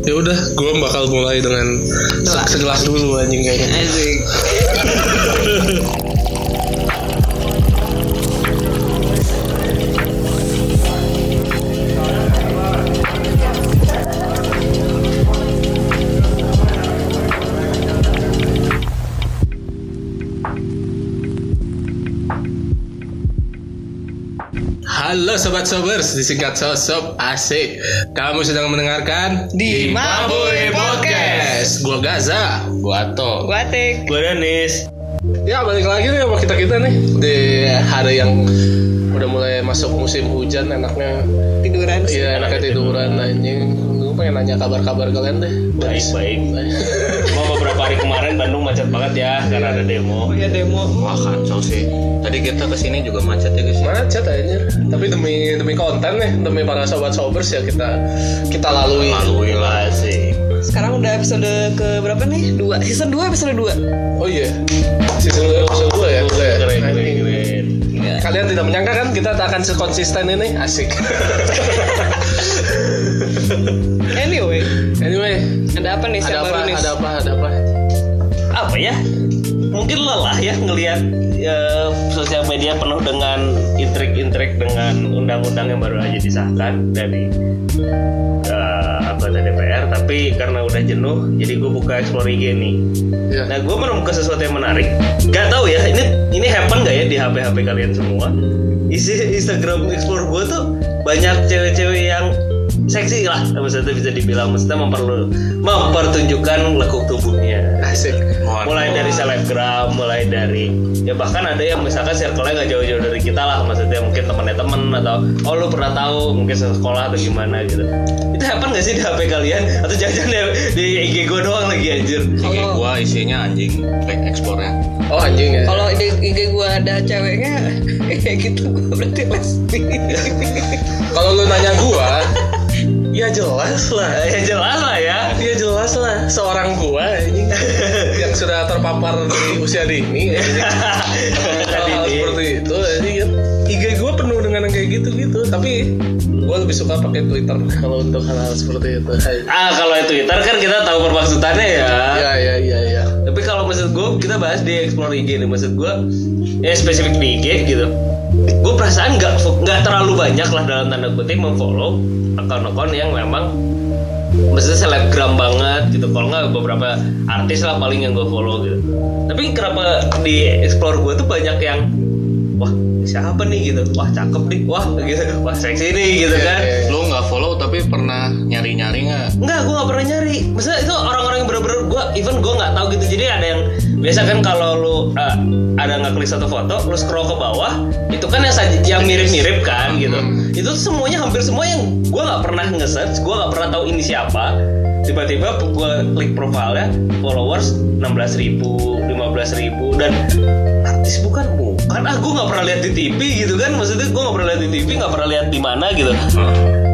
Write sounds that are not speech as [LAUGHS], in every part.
Ya udah, gue bakal mulai dengan se- segelas dulu anjing kayaknya. Asik. [LAUGHS] sobat sobers, disingkat sosop asik. Kamu sedang mendengarkan Di Mabui Podcast. Gua Gaza, gua Ato. Gua Tik. Gue Danis Ya balik lagi nih sama kita kita nih di hari yang udah mulai masuk musim hujan, enaknya Tiduran sih. Iya enaknya tiduran anjing. Gue pengen nanya kabar-kabar kalian deh. Baik-baik Mau beberapa hari kemarin Bandung macet banget ya Karena ada demo Oh ya demo. Wah kacau sih. Tadi kita ke sini juga macet ya guys. Macet aja. Tapi demi demi konten nih, demi para sobat sobers ya kita kita lalui. Lalui lah. sih Sekarang udah episode ke berapa nih? Dua. Season 2 episode 2. Oh iya. Season 2 episode 2 ya. Udah ya. Keren keren keren Kalian tidak menyangka kan kita tak akan sekonsisten ini? Asik. [LAUGHS] Anyway, anyway, ada apa nih ada apa? baru nih? Ada apa? Ada apa? Apa ya Mungkin lelah ya ngelihat ya, sosial media penuh dengan intrik-intrik dengan undang-undang yang baru aja disahkan dari eh, anggota DPR tapi karena udah jenuh jadi gue buka explore IG nih Ya. Nah, gue menemukan sesuatu yang menarik. Gak tahu ya, ini ini happen gak ya di HP HP kalian semua? Isi Instagram Explore gue tuh banyak cewek-cewek yang seksi lah, maksudnya bisa dibilang, maksudnya memperlu mempertunjukkan lekuk tubuhnya. Asik. Mulai dari selebgram, mulai dari ya bahkan ada yang misalkan circle-nya nggak jauh-jauh dari kita lah, maksudnya mungkin temannya temen atau oh lu pernah tahu mungkin sekolah atau gimana gitu. Itu happen gak sih di HP kalian? Atau jangan-jangan di, di IG gue doang lagi anjir? IG gua isinya anjing like explore-nya. Oh anjing ya. Kalau di IG gua ada ceweknya [LAUGHS] kayak gitu gua berarti lesbi. Kalau lu nanya gua, ya jelas lah. Ya jelas lah ya. Ya jelas lah seorang gua anjing [LAUGHS] yang sudah terpapar di usia dini. Hal-hal [LAUGHS] Dini. seperti itu jadi IG gue penuh dengan yang kayak gitu-gitu tapi gue lebih suka pakai Twitter [LAUGHS] kalau untuk hal-hal seperti itu Ah kalau Twitter kan kita tahu permaksudannya ya. ya ya ya ya Tapi kalau maksud gue kita bahas di explore IG nih maksud gue ya spesifik di IG gitu. Gue perasaan nggak nggak terlalu banyak lah dalam tanda kutip memfollow akun-akun yang memang maksudnya selebgram banget gitu. Kalau nggak beberapa artis lah paling yang gue follow gitu. Tapi kenapa di explore gue tuh banyak yang wah siapa nih gitu, wah cakep nih, wah gitu, wah seksi nih gitu Iya, kan. iya, iya. Lu nggak follow tapi pernah nyari-nyari nggak? Enggak, gue gak pernah nyari. Maksudnya itu orang-orang yang bener-bener gue, even gue nggak tahu gitu. Jadi ada yang biasa kan kalau lu eh, ada nggak klik satu foto, lu scroll ke bawah, itu kan yang saja yang mirip-mirip kan gitu. Itu tuh semuanya hampir semua yang gue nggak pernah nge-search, gue nggak pernah tahu ini siapa. Tiba-tiba gue klik profilnya, followers 16.000 ribu, 15 ribu dan artis bukan bukan ah gue nggak pernah lihat di TV gitu kan maksudnya gue nggak pernah lihat di TV nggak pernah lihat di mana gitu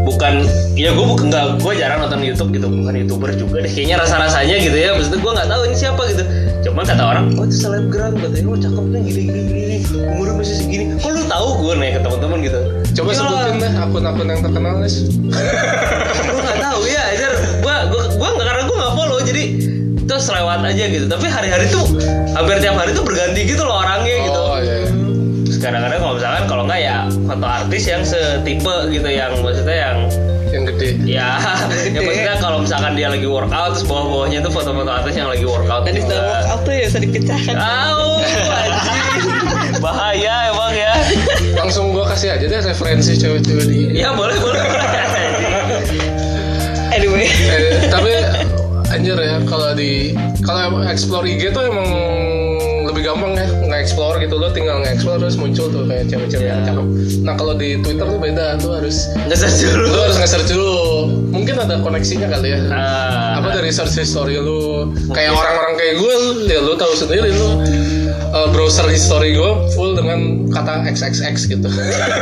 bukan ya gue bukan nggak gue jarang nonton YouTube gitu bukan youtuber juga deh kayaknya rasa rasanya gitu ya maksudnya gue nggak tahu ini siapa gitu cuman kata orang oh itu selebgram katanya. Oh cakepnya gini gini gini umurnya masih segini. Kok lu tahu gue nih ke teman-teman gitu? Coba Ya, sebutin deh akun-akun yang terkenal guys [LAUGHS] gue nggak tahu ya ajar gue gue gue nggak karena gue nggak follow jadi terus lewat aja gitu. Tapi hari-hari tuh hampir tiap hari tuh berganti gitu loh orangnya gitu. oh iya iya. Terus kadang-kadang kalau misalkan kalau nggak ya foto artis yang setipe gitu yang maksudnya yang gede. Ya yang maksudnya kalau misalkan dia lagi workout terus bawah-bawahnya tuh foto-foto artis yang lagi workout Dan dalam workout tuh ya bisa dipecahkan. Bahaya emang ya. Langsung gue kasih aja deh referensi cewek-cewek di ya boleh boleh. Boleh Anyway, eh, tapi anjir ya kalau di kalau explore IG tuh emang lebih gampang ya nge-explore gitu. Lo tinggal nge-explore terus muncul tuh kayak cewek-cewek yang Ya. cakep. Nah kalau di Twitter tuh beda tuh harus nggak search dulu. lo harus nge-search dulu. Mungkin ada koneksinya kali ya. Ah, apa dari search history lu kayak orang-orang kayak gue ya lu tahu sendiri lu uh, browser history gue full dengan kata xxx gitu.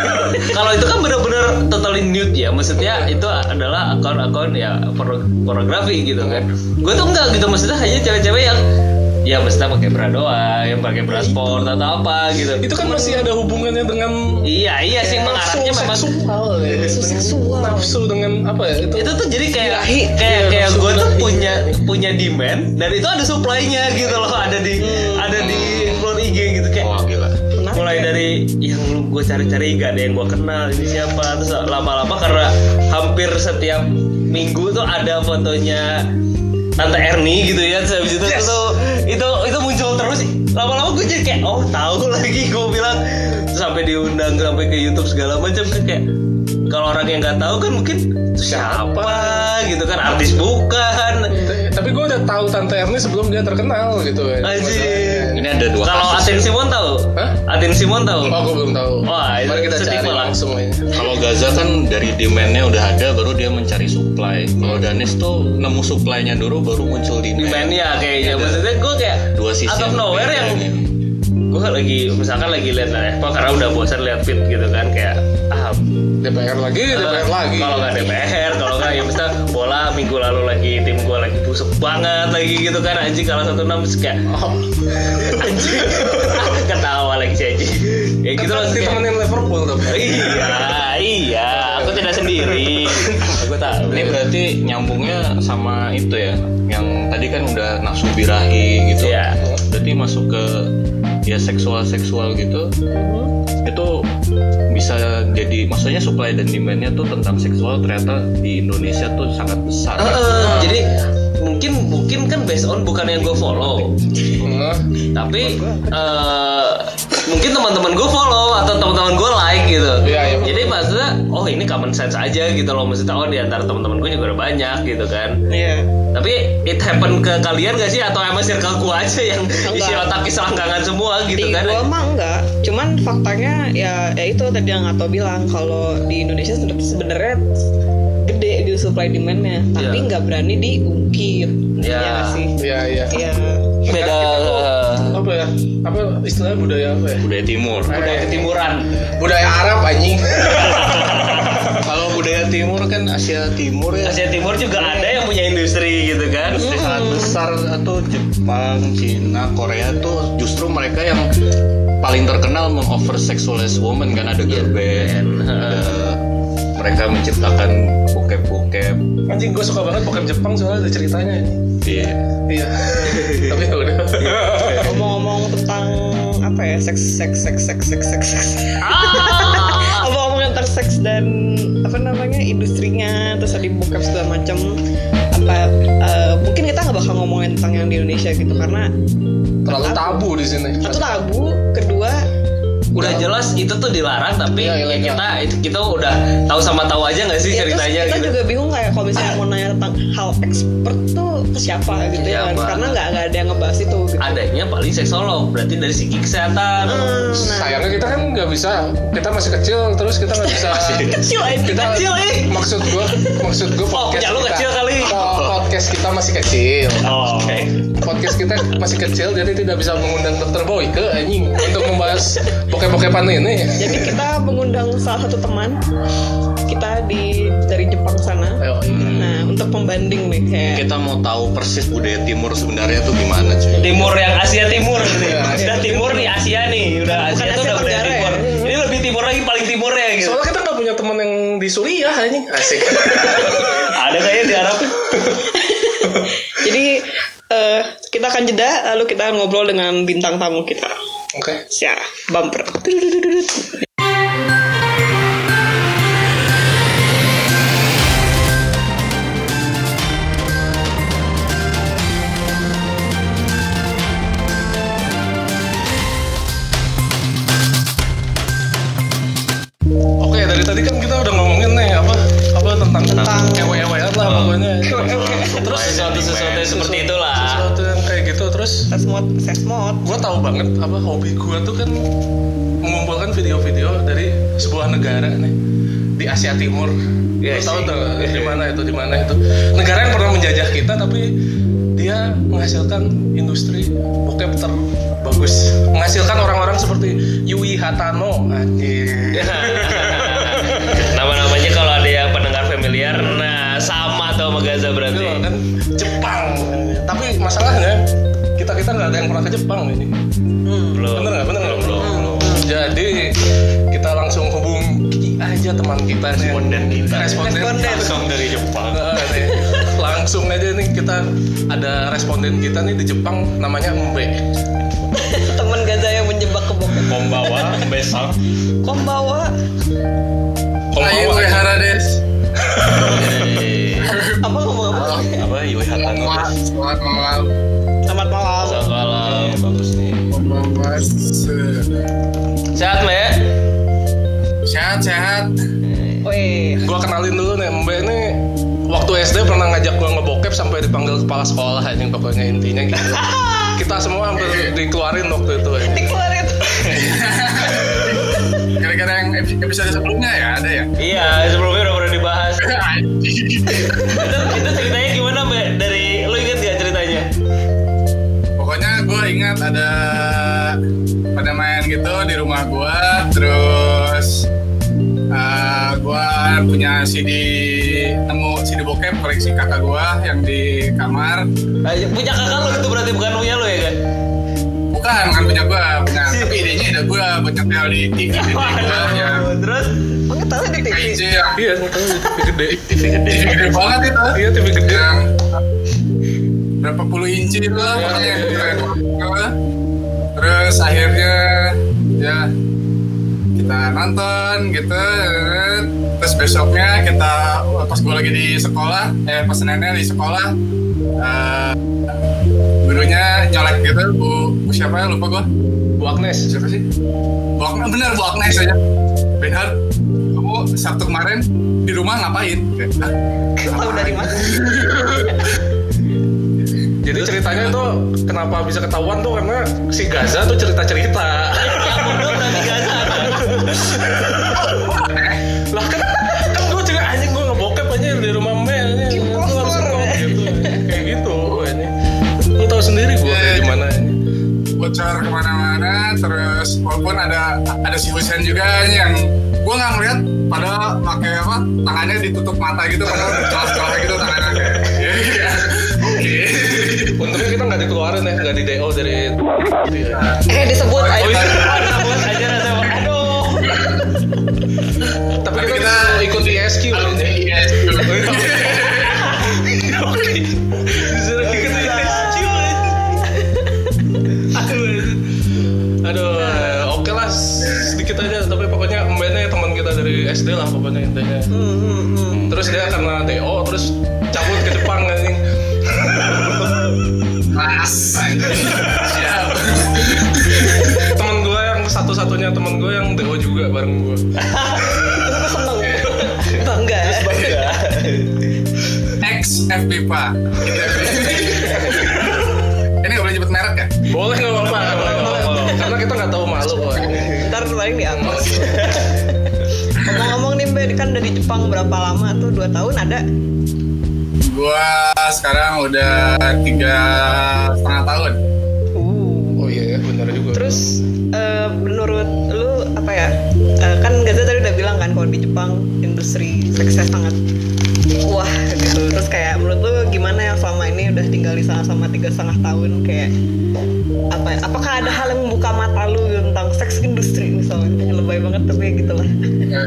[LAUGHS] Kalau itu kan benar-benar totally nude ya. Maksudnya itu adalah akun-akun ya porno- pornografi gitu kan. Gue tuh enggak gitu. Maksudnya hanya cewek-cewek yang ya mesti pakai bra doang yang pakai bra sport atau apa gitu itu kan masih ada hubungannya dengan iya iya sih mengarahnya memang seksual ya. Nafsu Dengan seksual. nafsu dengan apa ya itu itu tuh jadi kayak kayak Iya, kayak gue tuh punya punya demand dan itu ada supply-nya gitu loh ada di ada di explore IG gitu kayak Wah gila. Mulai ya. dari yang gue cari-cari gak ada yang gue kenal ini siapa terus lama-lama karena hampir setiap minggu tuh ada fotonya Tante Erni gitu ya terus habis itu Yes. tuh itu itu muncul terus. Lama-lama gue jadi kayak oh tahu lagi gue bilang. Sampai diundang sampai ke YouTube segala macam kan kayak kalau orang yang nggak tahu kan mungkin siapa? gitu kan artis bukan. Tapi gue udah tahu tante Erni sebelum dia terkenal gitu. Ya Anjir. Ini ada dua kalau Atin ya. Simon tahu Hah? Atin Simon tahu oh gue belum tahu Wah, itu mari kita cari malah. langsung Kalau Gaza kan dari demandnya udah ada, baru dia mencari supply. Kalau Danis tuh nemu supply-nya dulu, baru muncul demand. demand ya kayaknya maksudnya gue kayak dua sisi out of yang nowhere berbeda yang gitu. gue lagi misalkan lagi lihat apa karena udah bosan lihat feed gitu kan kayak ah DPR lagi DPR lagi. kalau nggak DPR kalau nggak ya misalnya bola minggu lalu lagi tim gue lagi busuk banget lagi gitu kan anjing kalau satu enam kayak oh, anjing [LAUGHS] ketawa lagi si anjing ya gitu kan loh kayak, ditemenin Liverpool tapi [LAUGHS] iya iya. Aku tidak sendiri. Aku tahu Ini berarti nyambungnya sama itu ya, yang tadi kan udah nafsu birahi gitu. Iya. Berarti masuk ke ya seksual seksual gitu. Itu bisa jadi, maksudnya supply dan demandnya tuh tentang seksual ternyata di Indonesia tuh sangat besar. Eh, eh, jadi mungkin mungkin kan based on bukan yang gue follow Nah, tapi eh, mungkin teman-teman gue follow atau teman-teman gue like gitu Iya, iya. Oh ini common sense aja gitu loh. Maksudnya oh di antara teman-teman gue juga udah banyak gitu kan. Iya. tapi it happen ke kalian gak sih? Atau emang circle gue aja yang isi Enggak. otaknya selangkangan semua gitu di kan? gua mah enggak. Cuman faktanya ya ya itu tadi yang atau bilang. Kalau di Indonesia sebe- sebenarnya gede gitu supply demandnya. Tapi Iya. nggak berani diungkit. Iya. ya nggak sih? Iya iya. Iya. beda apa ya? Apa istilahnya? Budaya apa ya? Budaya timur. budaya ketimuran budaya Arab anjing [LAUGHS] budaya timur kan Asia Timur ya. Asia Timur juga ada yang punya industri gitu kan industri sangat besar atau Jepang, Cina, Korea tuh justru mereka yang paling terkenal mengover sexualize woman kan ada girl band, [LAUGHS] ada mereka menciptakan bokep-bokep. anjing gue suka banget bokep Jepang soalnya ada ceritanya Iya. iya [LAUGHS] tapi ya udah ngomong-ngomong tentang apa ya seks seks seks seks seks seks seks Ah. Seks dan apa namanya industrinya terus tadi bokep segala macam apa eh, mungkin kita nggak bakal ngomongin tentang yang di Indonesia gitu karena terlalu tabu di sini. Satu tabu. Kedua udah jelas itu tuh dilarang tapi Iya, ya ilegal. kita itu kita udah tahu sama tahu aja nggak sih ya, terus ceritanya kita gitu. juga bingung kayak kalau misalnya mau nanya tentang hal expert tuh ke siapa gitu ya kan. Karena nggak nggak ada yang ngebahas itu gitu. adanya paling seksolog berarti dari segi kesehatan. Hmm, nah. Sayangnya kita kan nggak bisa kita masih kecil terus kita nggak bisa. [LAUGHS] Kecil aja kita kecil, eh. maksud gue maksud gue Oh, punya lu kecil kali. podcast kita masih kecil. Oh, oke. Podcast kita masih kecil jadi tidak bisa mengundang dokter Boyke anjing untuk membahas [LAUGHS] bokep-bokepan ini. Jadi kita mengundang salah satu teman. Kita di dari Jepang sana. Ayo, nah untuk pembanding nih kayak. Kita mau tahu persis budaya timur sebenarnya tuh gimana cuy. timur yang Asia Timur gitu Iya, udah timur nih Asia nih. Udah Bukan Asia tuh Asia udah udah Tenggara timur. ya? ini lebih timur lagi paling timurnya gitu. Soalnya kita nggak punya teman yang di Suriah anjing. Asik. [LAUGHS] Ada kayaknya di Arab. Jadi eh, kita akan jeda lalu kita akan ngobrol dengan bintang tamu kita oke. Ya bumper terus sesmod sesmod gue tahu banget apa hobi gue tuh kan mengumpulkan video-video dari sebuah negara nih di Asia Timur. Iya Lu tahu tuh di mana itu di mana itu. Negara yang pernah menjajah kita tapi dia menghasilkan industri bokep terbagus. Menghasilkan orang-orang seperti Yui Hatano. Anjir. [LAUGHS] Nama-namanya kalau ada yang pendengar familiar nah sama tuh sama Gaza berarti. Kan? Jepang. Tapi masalahnya kita kita nggak ada yang pernah ke Jepang ini. belum Bener nggak? Bener nggak? belum belum Jadi kita langsung hubungi aja teman kita nih. Responden kita. Responden. Responden. langsung dari Jepang Nah, nih, langsung aja nih kita ada responden kita nih di Jepang namanya Mbe. [LAUGHS] Temen Gaza yang menjebak ke bokep. membawa besang Kombawa. Ayo Wehara des. [LAUGHS] Apa ngomong apa? apa Yui Hatano. Selamat malam. Kombawa. sehat mbak Sehat sehat. Wih. Gua kenalin dulu nih Mbe ini waktu SD pernah ngajak gua ngebokep sampai dipanggil kepala sekolah anjing pokoknya intinya gitu. [LAUGHS] kita semua hampir dikeluarin waktu itu anjing. Dikeluarin. [LAUGHS] Kira-kira yang epi- episode sebelumnya ya ada ya. iya sebelumnya udah pernah dibahas [LAUGHS] itu, itu ceritanya gimana mbak dari lu inget gak ceritanya Pokoknya gue ingat ada terus uh, gue punya CD nemu CD bokep koleksi kakak gue yang di kamar. Ah, punya kakak lu itu berarti bukan punya lu ya kan Bukan, bukan punya gue, punya [LAUGHS] tapi idenya ide gue buat nyetel di TV gede gue yang Waduh, terus Oh, tahu di TV. Yang Iya, tahu di TV gede. TV gede TV gede banget itu. Iya, TV gede. yang berapa puluh inci itu lah Iya, pokoknya iya. Keren. terus akhirnya ya kita nonton gitu terus besoknya kita pas gue lagi di sekolah eh pas nenek di sekolah eh, gurunya nyolek gitu bu, bu siapa ya lupa gue Bu Agnes. siapa sih bu Agnes bener bu Agnes aja Benhard kamu Sabtu kemarin di rumah ngapain Kayak, "Hah? Tahu dari mana? Jadi ceritanya itu kenapa bisa ketahuan tuh karena si Gaza tuh cerita-cerita. yang [LAUGHS] lah kan kan gue juga anjing gue ngebokep aja di rumah Mel nih. Gue harus ngomong gitu. Kayak gitu ini. Lu tahu sendiri gue kayak gimana ini. bocor ke mana-mana terus walaupun ada ada si Husen juga yang gue nggak ngeliat padahal pakai apa tangannya ditutup mata gitu padahal celah-celah gitu tangannya iya iya Untungnya kita nggak dikeluarin ya, nggak di DO dari Iya. Eh disebut aja. Oh, iya. Aja SD lah pokoknya intinya. Hmm, hmm, hmm. Terus dia karena DO terus cabut ke Jepang anjing. [LAUGHS] pas siap Temen gue yang satu-satunya temen gue yang DO juga bareng gue. Gue seneng. Bangga. ex FPIPA [LAUGHS] ini nggak boleh nyebut merek ya Boleh nggak di Jepang berapa lama tuh? Dua tahun ada? gua sekarang udah tiga setengah tahun Uh. Oh iya ya, benar juga. Terus eh, menurut lu apa ya? Eh, kan Gaza tadi udah bilang kan kalau di Jepang industri seksnya sangat wah gitu. Terus kayak menurut lu gimana yang selama ini udah tinggal di sana sama tiga setengah tahun kayak apa? ya, Apakah ada hal yang membuka mata lu tentang seks industri misalnya? Lebay banget tapi ya gitulah. Ya,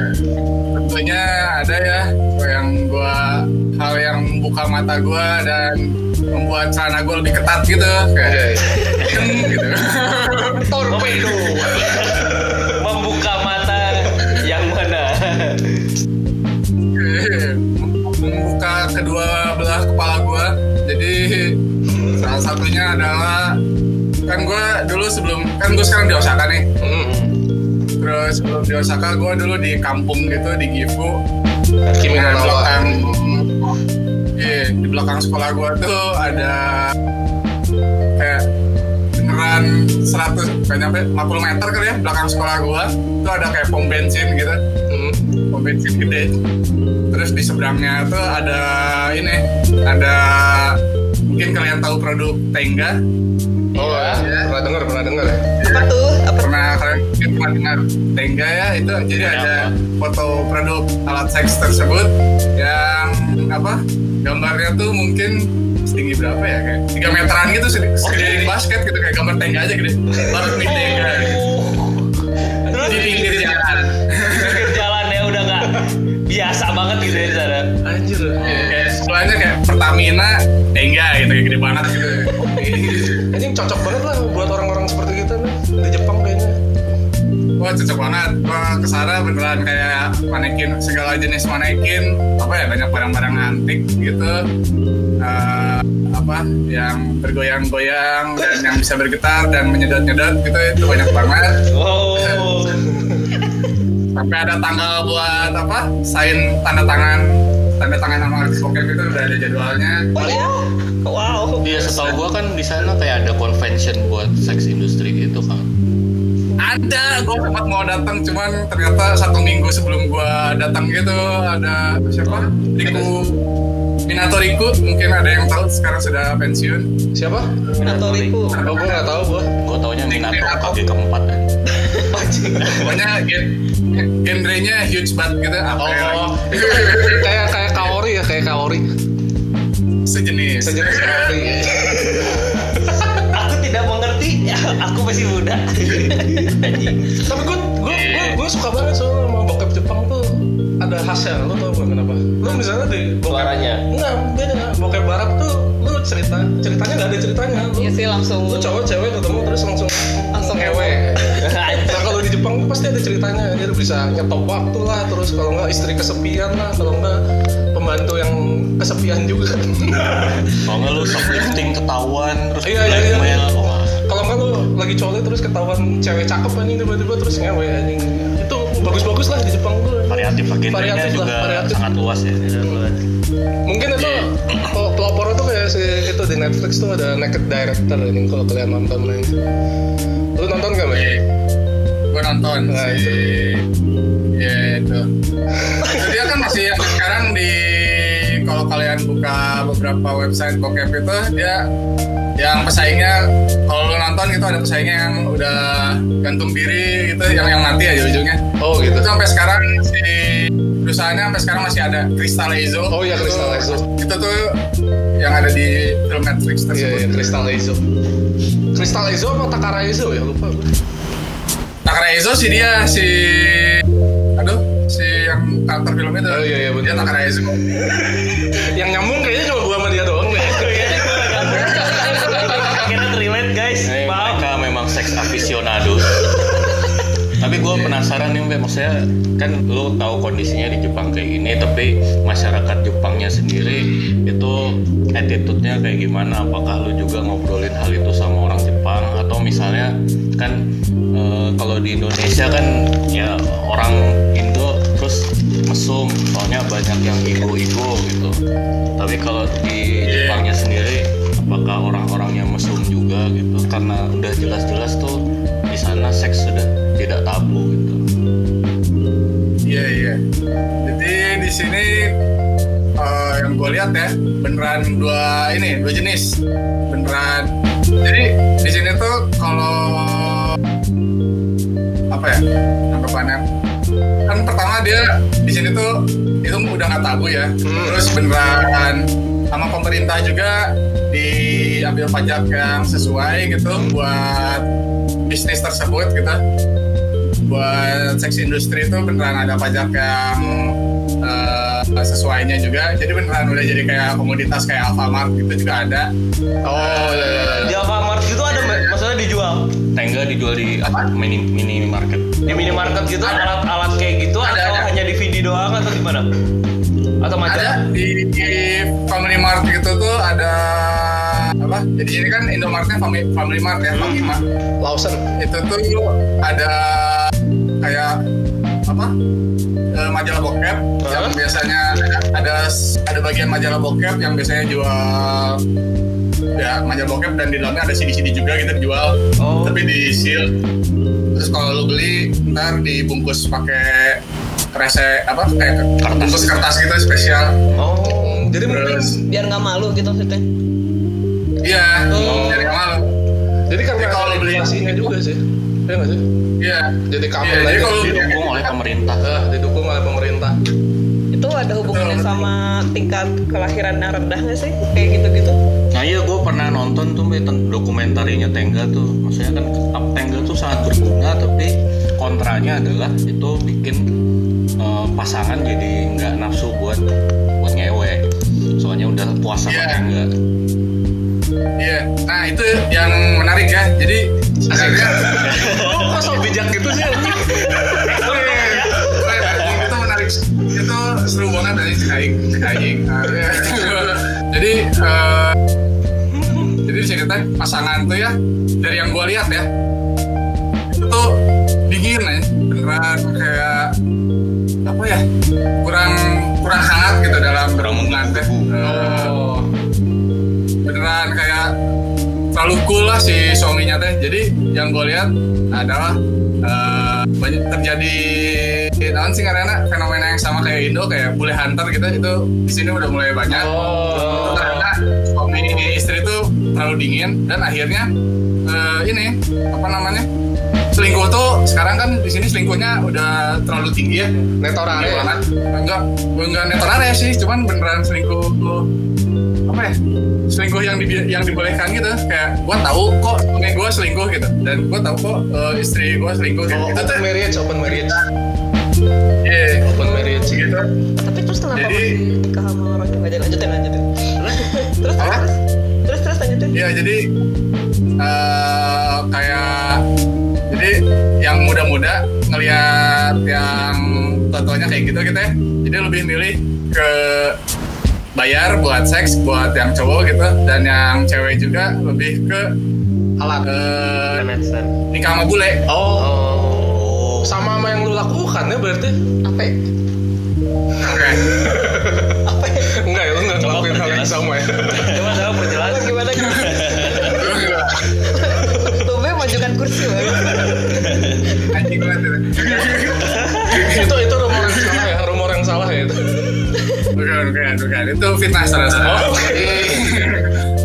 tentunya ada ya yang gua hal yang membuka mata gua dan membuat celana gua lebih ketat gitu kayak gitu [LAUGHS] torpedo. membuka mata yang mana membuka kedua belah kepala gua jadi salah satunya adalah kan gua dulu sebelum kan gua sekarang di Osaka nih. Hmm. terus sebelum di Osaka gua dulu di kampung gitu di Gifu. No Nah, belakang iya, di belakang sekolah gua tuh ada kayak beneran 100 kayak nyampe 50 meter kali ya belakang sekolah gua. Tuh ada kayak pom bensin gitu. Hmm. pom bensin gede. Terus di seberangnya tuh ada ini ada mungkin kalian tahu produk Tengga? Oh ya, pernah dengar, pernah dengar. Ya. Apa tuh? Apa? pernah kalian mungkin pernah dengar Tengga ya? Itu jadi ada foto produk alat seks tersebut yang apa gambarnya tuh mungkin setinggi berapa ya? Kayak 3 meteran gitu segede segede di basket gitu. Kayak gambar tengga aja gede. Baru mid tengga. Terus? Di pinggir jalan. Pinggir jalan ya udah nggak biasa banget gitu ya di sana. Anjir. kayak sebelahnya kayak Pertamina tengga gitu kayak gede banget gitu Anjing cocok banget lah buat orang-orang seperti kita nih di Jepang kayaknya. Wah cocok banget. Wah ke sana beneran kayak manekin segala jenis manekin apa ya banyak barang-barang antik gitu. Eh, apa yang bergoyang-goyang dan yang bisa bergetar dan menyedot-nyedot gitu itu banyak banget. Wow. Sampai ada tanggal buat apa? Sign tanda tangan tanda tangan sama artis bokep itu udah ada jadwalnya. Oh iya? Wow. Iya setahu gua kan di sana kayak ada convention buat sex industry gitu kan. Ada, gue sempat mau datang, cuman ternyata satu minggu sebelum gue datang gitu ada siapa? Riku Minato Riku, mungkin ada yang tahu sekarang sudah pensiun. Siapa? Atau Riku. Oh, gue nggak tahu gue. Gua taunya Minato kaki keempat ya. Pokoknya gen genrenya huge banget gitu. Apa ya? Oh, [LAUGHS] kayak kayak ya, kayak kaori. Sejenis. Sejenis kaori. Aku tidak mengerti. Aku masih muda. Anjing. Tapi gue gue gue gue suka banget soalnya sama bokep Jepang tuh ada khasnya. Lo tau gak kenapa? Lo misalnya di bokep Suaranya. Enggak, beda. Bokep barat tuh lu cerita ceritanya nggak ada ceritanya. Lu, Iya sih langsung lu cowok cewek ketemu terus langsung Langsung ngewe. [LAUGHS] Nah kalau di Jepang tuh pasti ada ceritanya. Dia bisa nyetop waktu lah. Terus kalau nggak istri kesepian lah. Kalau nggak pembantu yang kesepian juga. Kalau nggak lu shoplifting ketahuan terus Iya, iya, iya. Wah, kalau nggak lu lagi coli terus ketahuan cewek cakep anjing tiba-tiba terus ngewe anjing. Itu bagus-bagus lah di Jepang tuh. variatif genrenya Variatif lah, juga variatif. sangat luas ya. Mungkin itu pel- pelopor itu kayak si itu di Netflix tuh ada Naked Director ini kalau kalian nonton nih. Lu nonton gak, Mbak? Gue nonton Nah, si ya itu. Itu dia kan masih yang sekarang di kalau kalian buka beberapa website bokep itu dia yang pesaingnya kalau nonton gitu ada pesaingnya yang udah gantung diri gitu yang yang mati aja ujungnya Oh gitu. itu sampai sekarang si perusahaannya sampai sekarang masih ada Crystal Ezo Oh iya, Crystal Itu- Ezo. itu tuh yang ada di film Netflix Iya, tersebut iya, Crystal Ezo. Crystal Ezo apa Takara Ezo ya? Lupa. Takara Ezo sih dia si yang karakter film itu Oh, iya, iya, bener. dia Takara Ezo [LAUGHS] Yang nyambung kayaknya cuma gua sama dia doang deh. Akhirnya terrelate guys. Eh, Maaf. mereka memang seks aficionados. [LAUGHS] tapi gue penasaran nih Mbak, maksudnya kan lu tahu kondisinya di Jepang kayak gini, tapi masyarakat Jepangnya sendiri itu attitude-nya kayak gimana? Apakah lu juga ngobrolin hal itu sama orang Jepang atau misalnya kan eh, kalau di Indonesia kan ya orang Indo terus mesum, soalnya banyak yang ego-ego gitu. Tapi kalau di Jepangnya sendiri apakah orang-orangnya mesum juga gitu? Karena udah jelas-jelas tuh di sana seks sudah tidak tabu gitu. Iya iya. Jadi di sini eh, yang gue lihat ya beneran dua ini dua jenis. Beneran. Jadi di sini tuh kalau apa ya anggapannya kan pertama dia di sini tuh itu udah nggak tabu ya. Terus beneran sama pemerintah juga diambil pajak yang sesuai gitu buat bisnis tersebut gitu. Buat seks industri itu beneran ada pajak yang eh, sesuainya juga. Jadi beneran udah jadi kayak komoditas kayak Alfamart gitu juga ada. Oh iya. Di Alfamart gitu ada maksudnya dijual tengga dijual di apa mini mini market di minimarket gitu Ada. alat-alat kayak gitu Ada, atau ada. hanya DVD doang atau gimana? Atau macam? ada di, di Family Mart gitu tuh ada apa jadi ini kan Indomartnya Family, Family Mart ya Family Mart Lawson. itu tuh ada kayak apa eh, majalah bokep yang biasanya ada ada bagian majalah bokep yang biasanya jual ya majalah bokep dan di dalamnya ada CD-CD juga gitu dijual Oh. tapi di seal terus kalau lu beli ntar dibungkus pakai kresek apa kayak Kertas. bungkus kertas gitu spesial Oh. Jadi mungkin terus Biar nggak malu gitu maksudnya. iya Oh. dari malu jadi karena Jadi kalau kalau beli- juga sih. Iya nggak sih? iya Jadi jadi aja. kalau didukung oleh pemerintah Ah, didukung oleh pemerintah. Itu ada hubungannya sama tingkat kelahiran yang rendah nggak sih kayak gitu-gitu Nah iya gue nonton tuh dokumentarinya Tengga tuh Maksudnya kan Tengga tuh sangat berguna tapi kontranya adalah itu bikin eh, pasangan jadi nggak nafsu buat buat ngewe Soalnya udah puas sama Iya. Tengga Iya, nah itu yang menarik ya. Jadi akhirnya [LAUGHS] Lu kok sok bijak gitu sih anjing? keren, anjing. itu menarik, itu seru banget dari aing, aing. Akhirnya, [LAUGHS] Jadi eh, jadi cerita pasangan tuh ya dari yang gua lihat ya itu tuh dingin ya beneran kayak apa ya kurang kurang hangat gitu dalam berhubungan teh Oh. beneran kayak terlalu cool lah si suaminya teh jadi yang gue lihat adalah eh, banyak terjadi naon sih karena fenomena yang sama kayak Indo kayak bule hunter gitu itu di sini udah mulai banyak Oh. karena suami terlalu dingin dan akhirnya eh, ini apa namanya selingkuh tuh sekarang kan di sini selingkuhnya udah terlalu tinggi ya. Netorare. Tinggi banget. Enggak enggak netorare sih cuman beneran selingkuh apa ya selingkuh yang di, yang dibolehkan gitu. Kayak gua tahu kok suami gua selingkuh gitu dan gua tahu kok eh, istri gua selingkuh gitu. Oh, itu tuh open marriage, open marriage. iya. Open marriage. gitu. Tapi terus kenapa Jadi- masih nikah sama orang yang aja lanjutin lanjutin. Terus terus Iya jadi eh kayak jadi yang muda-muda ngelihat yang tua-tuanya kayak gitu gitu ya. Jadi lebih milih ke bayar buat seks buat yang cowok gitu dan yang cewek juga lebih ke Alat. eh, Handstand. nikah sama bule. Oh. Sama sama yang lu lakukan ya berarti? apa ya? Oke. [LAUGHS] apa ya? Enggak ya, lu enggak ngelakuin hal yang sama ya. Itu itu rumor yang salah ya, rumor yang salah ya itu. Bukan, bukan, bukan. Itu fitnah saudara. Oh, oke.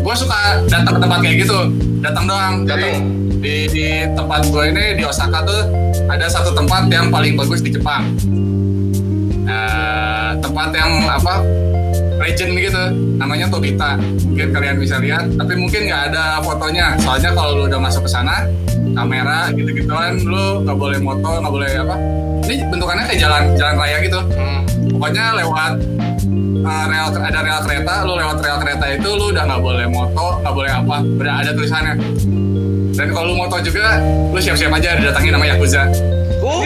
gue suka datang ke tempat kayak gitu. Datang doang. Datang. di, di tempat gue ini di Osaka tuh ada satu tempat yang paling bagus di Jepang. Eh, tempat yang apa legend gitu namanya Tobita mungkin kalian bisa lihat tapi mungkin nggak ada fotonya soalnya kalau lu udah masuk ke sana kamera gitu gituan lu nggak boleh moto nggak boleh apa. Ini bentukannya kayak jalan jalan raya gitu. Hmm. pokoknya lewat uh, rel ada rel kereta lu lewat rel kereta itu lu udah nggak boleh moto nggak boleh apa. Udah ada tulisannya. Dan kalau lu moto juga lu siap-siap aja didatangi nama yakuza. Uh,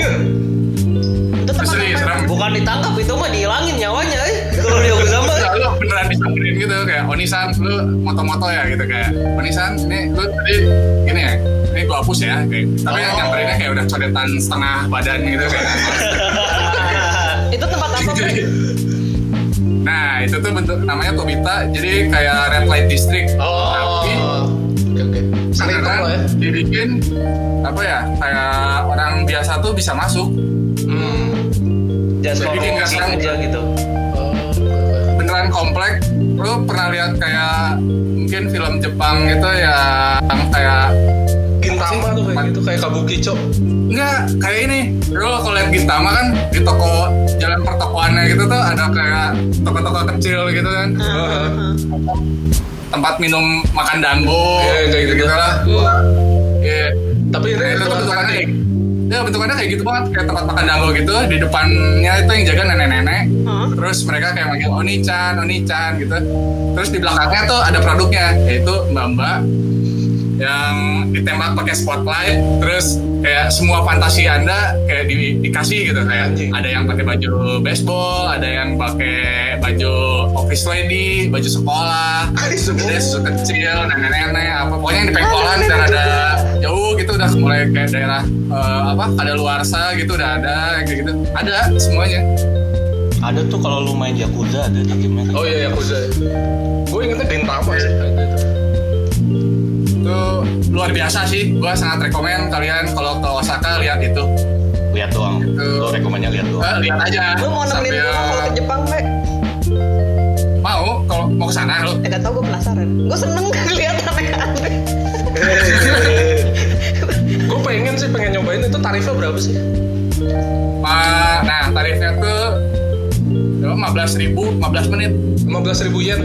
serem. bukan ditangkap itu mah dihilangin nyawanya eh. Kalau dia sama Enggak, lu beneran disamperin gitu kayak Onisan lu moto-moto ya gitu kayak Onisan ini lu tadi gini ya ini gua hapus ya kayak tapi yang nyamperinnya kayak udah codetan setengah badan gitu kayak [LAUGHS] Itu tempat apa? Nah itu tuh bentuk namanya Tobita jadi kayak red light district tapi Oh. Oke. Sering beneran lah ya. dibikin apa ya kayak orang biasa tuh bisa masuk Hmm. just for Bikin nggak serem. aja gitu. Oh, beneran komplek lu pernah lihat kayak mungkin film Jepang gitu ya yang kayak Gintama tuh kayak gitu kayak Kabukicho. enggak kayak ini. Lu kalau lihat Gintama kan di toko jalan pertokoannya gitu tuh ada kayak toko-toko kecil gitu kan. Ah, ah. tempat minum makan dango Iya, kayak gitu. gitu lah iya. Tapi ini Nah, itu bentukannya kayak ya bentukannya kayak gitu banget. Kayak tempat makan dango gitu di depannya itu yang jaga nenek-nenek. Terus mereka kayak manggil Oni-chan, Oni-chan gitu. Terus di belakangnya tuh ada produknya yaitu mbak-mbak yang ditembak pakai spotlight terus kayak semua fantasi anda kayak di- dikasih gitu kayak Anjing. ada yang pakai baju baseball ada yang pakai baju office lady baju sekolah ada susu kecil nenek-nenek apa pokoknya yang di pengkolan dan ada jauh gitu udah mulai kayak daerah eh, apa ada luarsa gitu udah ada kayak gitu ada semuanya ada tuh kalau lu main Yakuza ada di game Oh iya Yakuza. Gue ingetnya Gintama sih. Itu. itu luar biasa sih gua sangat rekomen kalian kalau ke Osaka lihat itu lihat doang Gitu. lu rekomennya lihat doang Eh, lihat aja Lu mau nemenin Sambil- gue kalau ke Jepang, Pak? mau kalau mau ke sana lu Eh, gak tau gue penasaran. Gue seneng [LAUGHS] lihat aneh-aneh. [LAUGHS] Gue pengen sih pengen nyobain itu tarifnya berapa sih? Ma- nah tarifnya tuh 50 15 ribu 15 menit 15 ribu yen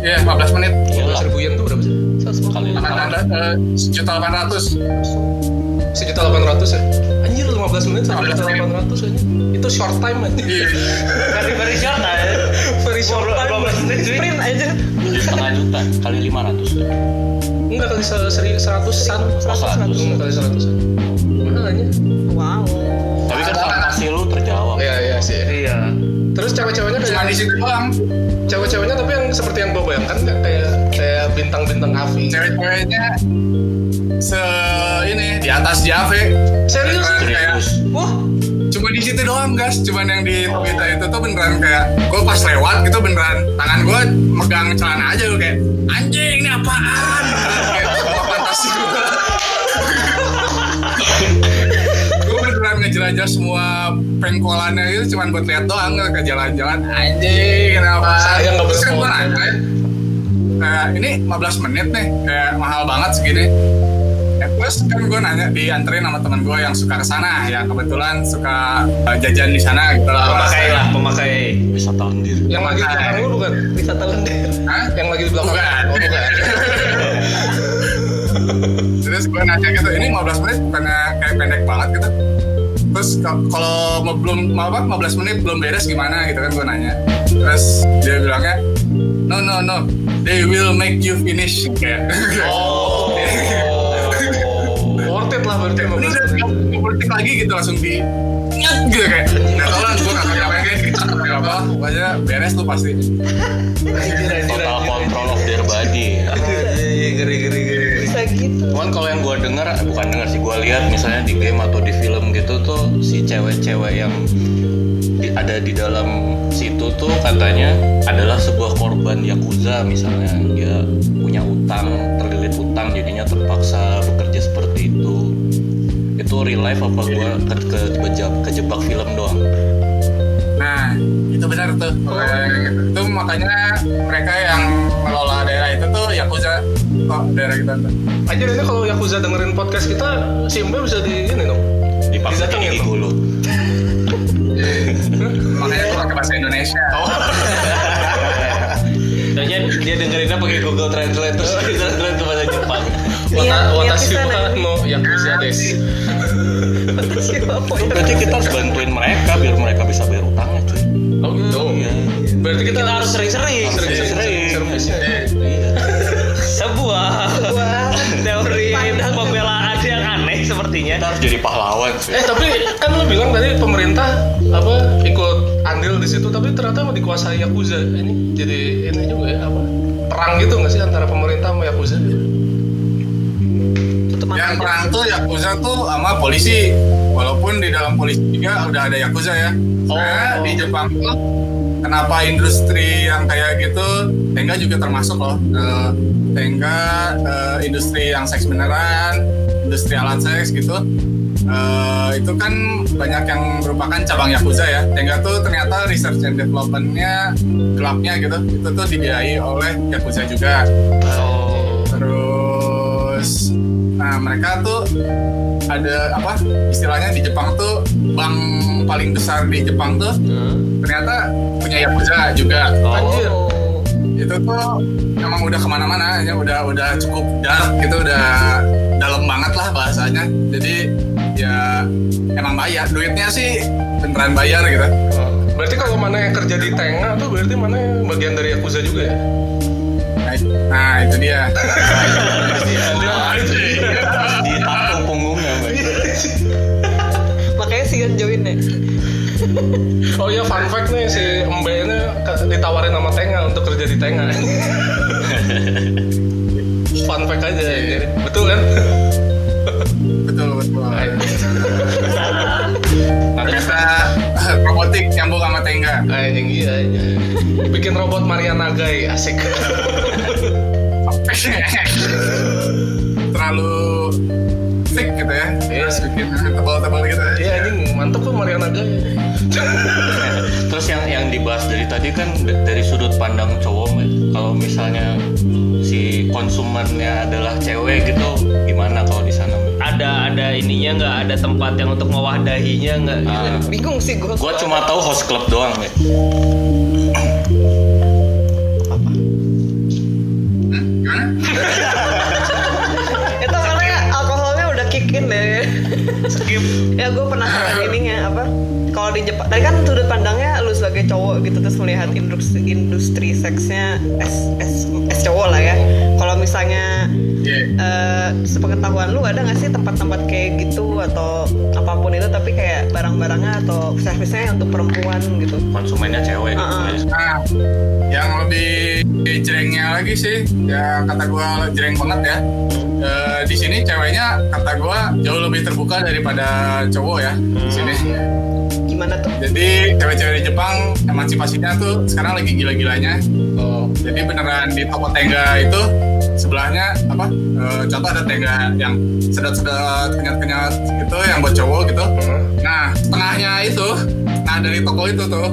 Iya 15 menit 15 ribu yen tuh berapa sih? Kali lima. Eh, sejuta 800 sejuta delapan ratus ya? Anjir 15 menit sama sejuta delapan ratus aja itu short time aja Iya. Very very short lah. very short time 12 menit cuy. sprint aja Tujuh setengah juta kali 500 enggak kali seratusan seratus. enggak kali seratusan mahal aja wow. Tapi kan fantasi lu terjawab. iya iya sih. Iya. terus cewek-ceweknya Cuma di situ doang. Cewek-ceweknya tapi yang seperti yang gue bayangkan nggak kayak kayak bintang-bintang Avi Cewek-ceweknya Se ini di atas Jave serius? Kayak Serius. wah cuma di situ doang guys cuman yang di berita itu tuh beneran kayak gue pas lewat gitu beneran tangan gue megang celana aja gue kayak anjing ini apaan? Kayak semua fantasi gue gue beneran ngejelajah semua pengkolannya gitu cuman buat lihat doang ke jalan-jalan anjing kenapa? Sayang nggak Terus kayak ini 15 menit nih kayak mahal banget segini Ya, terus kan gue nanya dianterin sama teman gue yang suka ke sana ya kebetulan suka uh, jajan di sana gitu lah. Pemakai lah, pemakai. wisata lendir yang lagi di belakang lu bukan wisata lendir Hah? yang lagi di belakang Bukan. oh bukan [LAUGHS] Terus gue nanya gitu, ini 15 menit bukannya kayak pendek banget gitu. Terus ka- kalau mau belum mau apa 15 menit belum beres gimana gitu kan gue nanya. Terus dia bilangnya, no no no, they will make you finish. Kayak. Oh. worth it lah berarti ini udah nggak politik lagi gitu langsung di nyet gitu kayak. Nggak tahu lah gue nggak tahu apa kayak gitu kayak apa. Pokoknya beres tuh pasti. Total control of their body. Geri geri geri bisa gitu. Cuman kalau yang gue dengar, bukan dengar sih, gue lihat misalnya di game atau di film gitu tuh si cewek-cewek yang ada di dalam situ tuh katanya adalah sebuah korban yakuza misalnya. Dia punya utang terlilit utang jadinya terpaksa bekerja seperti itu. Itu real life apa gue ke, ke, kejebak, kejebak film doang? Nah itu benar tuh. Itu makanya mereka yang mengelola daerah itu tuh yakuza. Kok daerah kita tuh? Aja ini kalau Yakuza dengerin podcast kita si Mbe bisa di ini dong. Dipaksa gigi tuh. gulu makanya gue pakai bahasa Indonesia. [LAUGHS] Soalnya dia dengerinnya pakai Google Translate terus translate ke bahasa Jepang. Niat watashi wa no Yakuza desu berarti kita harus bantuin mereka biar mereka bisa bayar utangnya cuy. Oh gitu. Iya. Berarti kita, Kita harus sering-sering. sering-sering sepertinya. kita harus jadi pahlawan cuy eh tapi kan lu bilang tadi pemerintah apa ikut andil di situ tapi ternyata mau dikuasai Yakuza. Ini jadi ini juga ya apa perang gitu nggak sih antara pemerintah sama Yakuza? Yang aja. Perang tuh yakuza tuh sama polisi. Walaupun di dalam polisi juga udah ada yakuza ya. Nah, di Jepang tuh kenapa industri yang kayak gitu Tenga juga termasuk loh. Eh, Tenga eh, industri yang seks beneran industri alat seks gitu. Eh, itu kan banyak yang merupakan cabang Yakuza ya. Tenga tuh ternyata research and developmentnya gelapnya gitu itu tuh dibiayai oleh Yakuza juga. Oh. terus nah mereka tuh ada apa istilahnya di Jepang tuh bank paling besar di Jepang tuh ternyata punya Yakuza juga. Anjir. Oh itu tuh emang udah ke mana-mana ya udah udah cukup dark gitu udah dalam banget lah bahasanya. Jadi ya emang bayar. Duitnya sih beneran bayar gitu. Oh, berarti kalau mana yang kerja di Tenga tuh berarti mana yang bagian dari Yakuza juga ya? Nah, itu dia Nah, itu dia. [LAUGHS] punggungnya Mbak. makanya sih join ya. Oh iya fun fact nih si Mbe ini ditawarin sama Tenga untuk kerja di Tenga. [LAUGHS] fun fact aja ini. Betul kan? [LAUGHS] betul betul Nanti ternyata robotik nyambung sama Tenga anjing iya, iya. Bikin robot Maria Nagai asik. [LAUGHS] terlalu thick gitu ya terus bikin tebal-tebal gitu ya Iya anjing mantep tuh Maria Nagai. Terus yang yang dibahas dari tadi kan dari sudut pandang cowok, kalau misalnya konsumennya adalah cewek gitu, gimana kalau di sana? Ada ada ininya nggak ada tempat yang untuk mewadahinya nggak. Ah. bingung sih gue Gua cuma tahu host club doang deh. Gimana? [LAUGHS] itu karena alkoholnya udah kick in deh skip ya gue penasaran [LAUGHS] ininya apa kalau di Jepang tadi kan sudut pandangnya lu sebagai cowok gitu terus melihat industri industri seksnya es es es cowok lah ya kalau misalnya Iya. eh sepengetahuan lu ada nggak sih tempat-tempat kayak gitu atau apa pun itu tapi kayak barang-barangnya atau servisnya untuk perempuan gitu Konsumennya cewek. Ah, ah. Nah, yang lebih jerengnya lagi sih, ya kata gua jereng banget ya. Eh, di sini ceweknya kata gua jauh lebih terbuka daripada cowok ya di sini. Gimana tuh Jadi cewek-cewek di Jepang emansipasinya tuh sekarang lagi gila-gilanya. Oh. Jadi beneran di toko tengga itu sebelahnya apa? eh, contoh ada tengga yang sedot-sedot kenyat-kenyat gitu yang buat cowok gitu. Nah, tengahnya itu, nah dari toko itu tuh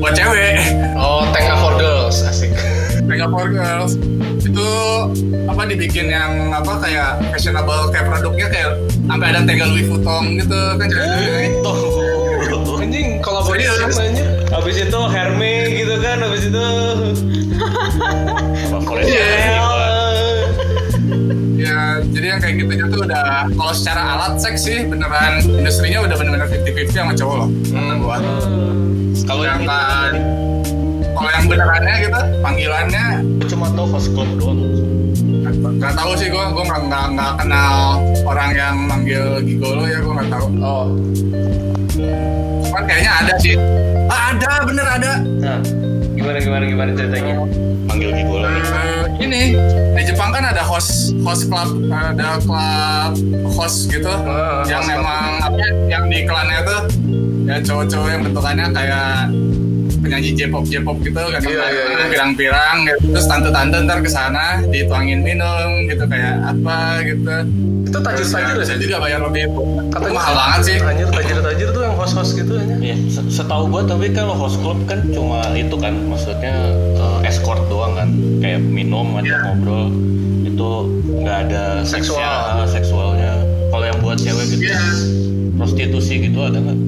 buat cewek. Oh, tengah for girls, asik. Mega for Girls itu apa dibikin yang apa kayak fashionable kayak produknya kayak sampai ada tengah Louis Vuitton gitu kan cewek Tuh. Anjing, anjir. habis itu Herme gitu kan habis itu. [LAUGHS] Iya. Ya jadi yang kayak gitu tuh udah kalau secara alat seks sih beneran industrinya udah bener-bener 50-50 sama cowok loh. Gua Kalau yang sedangkan kalau yang benerannya gitu panggilannya cuma tahu host club doang. nggak tahu sih gua gua nggak nggak nggak kenal orang yang manggil gigolo ya gua nggak tahu. Oh, cuman kayaknya ada sih ah, ada bener ada nah gimana gimana gimana ceritanya Manggil gigolo nih. Eh, ini di Jepang kan ada host host club ada klub host gitu Ah, yang host club. memang apa yang di iklannya tuh ya cowok-cowok yang bentukannya kayak penyanyi J-pop J-pop gitu kan Iya, iya, iya. pirang-pirang gitu. terus tante-tante ntar ke sana dituangin minum gitu kayak apa gitu itu tajir-tajir ya? bisa juga bayar lebih Katanya mahal banget sih Anjir, tajir-tajir tuh yang host-host gitu aja. Iya, se- setahu gua tapi kalau host club kan cuma itu kan maksudnya eh, escort doang kan, kayak minum atau Iya. ngobrol itu nggak ada Seksual. seksnya, ah, seksualnya. Kalau yang buat cewek gitu, Iya. prostitusi gitu ada nggak?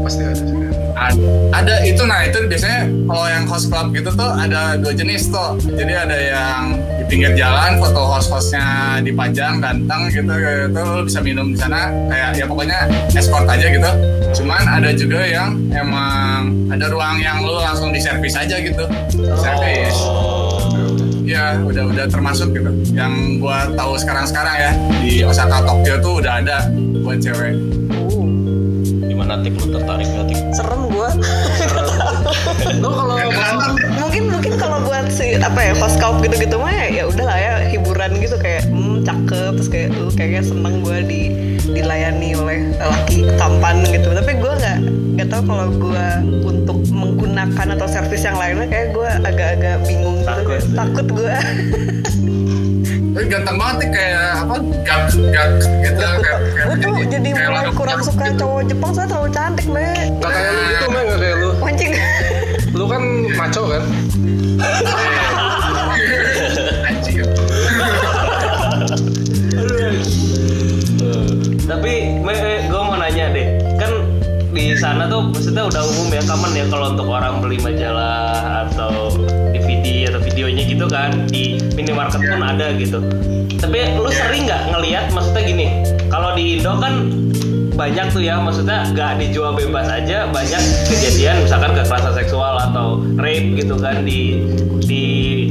Pasti ada sih. Ad- ada itu nah itu biasanya kalau yang host club gitu tuh ada dua jenis tuh. Jadi ada yang di pinggir jalan foto host-hostnya dipajang ganteng gitu gitu bisa minum di sana. Kayak ya pokoknya escort aja gitu. Cuman ada juga yang emang ada ruang yang lu langsung di servis aja gitu. Servis. Ya udah udah termasuk gitu. Yang gua tahu sekarang-sekarang ya di Osaka Tokyo tuh udah ada buat cewek Gimana lu tertarik nggak tip? serem gua. [LAUGHS] Lo kalau mungkin mungkin kalau buat si apa ya host club gitu-gitu mah ya, ya udah lah ya hiburan gitu kayak hmm cakep terus kayak lu kayaknya seneng gue di dilayani oleh laki tampan gitu. Tapi gue nggak nggak tahu kalau gue untuk menggunakan atau servis yang lainnya kayak gue agak-agak bingung gitu. Takut. takut gue Tapi ganteng banget nih kayak apa gak gak gitu kayak gue tuh jadi kayak mulai kurang suka gitu. cowok Jepang soalnya terlalu cantik me Gak kayak lu gitu mah gak kayak lu. Mancing. Lu kan maco kan? Anjing. tapi gue mau nanya deh. Kan di sana tuh maksudnya udah umum ya common ya kalau untuk orang beli majalah atau DVD atau videonya gitu kan di minimarket pun ada gitu. Tapi lu sering nggak ngelihat maksudnya gini kalau di Indo kan banyak tuh ya maksudnya nggak dijual bebas aja banyak kejadian misalkan kekerasan seksual atau rape gitu kan di di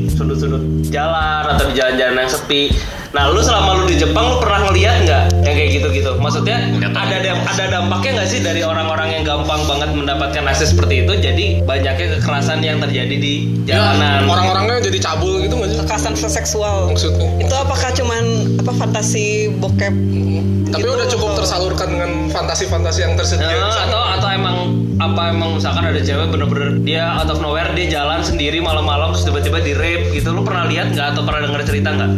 sudut-sudut jalan atau di jalan-jalan yang sepi. Nah lu selama lu di Jepang lu pernah ngeliat nggak yang kayak gitu-gitu maksudnya ada dam- ada dampaknya nggak sih dari orang-orang yang gampang banget mendapatkan akses seperti itu? Jadi banyaknya kekerasan yang terjadi di jalanan. Orang-orangnya jadi cabul gitu gak sih? Kekerasan seksual. Maksudnya? Itu apakah cuman apa fantasi bokep Tapi gitu? udah cukup atau- tersalurkan dengan fantasi-fantasi yang tersedia di sana. atau atau emang apa emang misalkan ada cewek bener-bener dia out of nowhere dia jalan sendiri malam-malam terus tiba-tiba di rape gitu. Lu pernah lihat nggak atau pernah denger cerita nggak?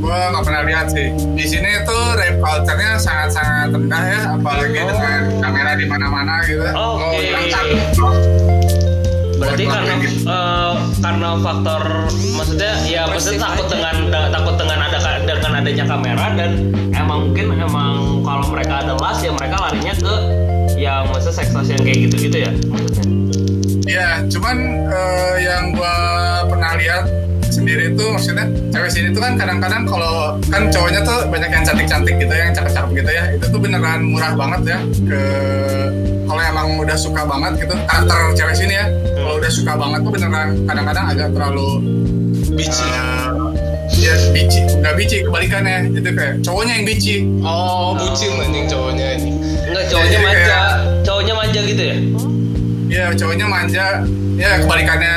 Gua nggak pernah lihat sih. Di sini tuh rape culture-nya sangat-sangat rendah ya, apalagi dengan kamera di mana-mana gitu. Oke. Oh, Berarti Buat karena gitu. eh, karena faktor maksudnya ya maksudnya takut dengan da- takut dengan ada dengan adanya kamera dan emang mungkin emang kalau mereka ada las ya mereka larinya ke yang masa seks yang kayak gitu-gitu ya maksudnya. Iya, cuman eh, yang gua pernah lihat sendiri itu maksudnya cewek sini tuh kan kadang-kadang kalau kan cowoknya tuh banyak yang cantik-cantik gitu yang cakep-cakep gitu ya. Itu tuh beneran murah banget ya ke kalau emang udah suka banget gitu karakter cewek sini ya. Kalau udah suka banget tuh beneran kadang-kadang agak terlalu Bici. eh, ya bici nggak bici kebalikannya. Jadi kayak cowoknya yang bici. Oh, bucin anjing cowoknya ini. Enggak cowoknya manja, kayak- cowoknya manja gitu ya? Iya cowoknya manja. Ya kebalikannya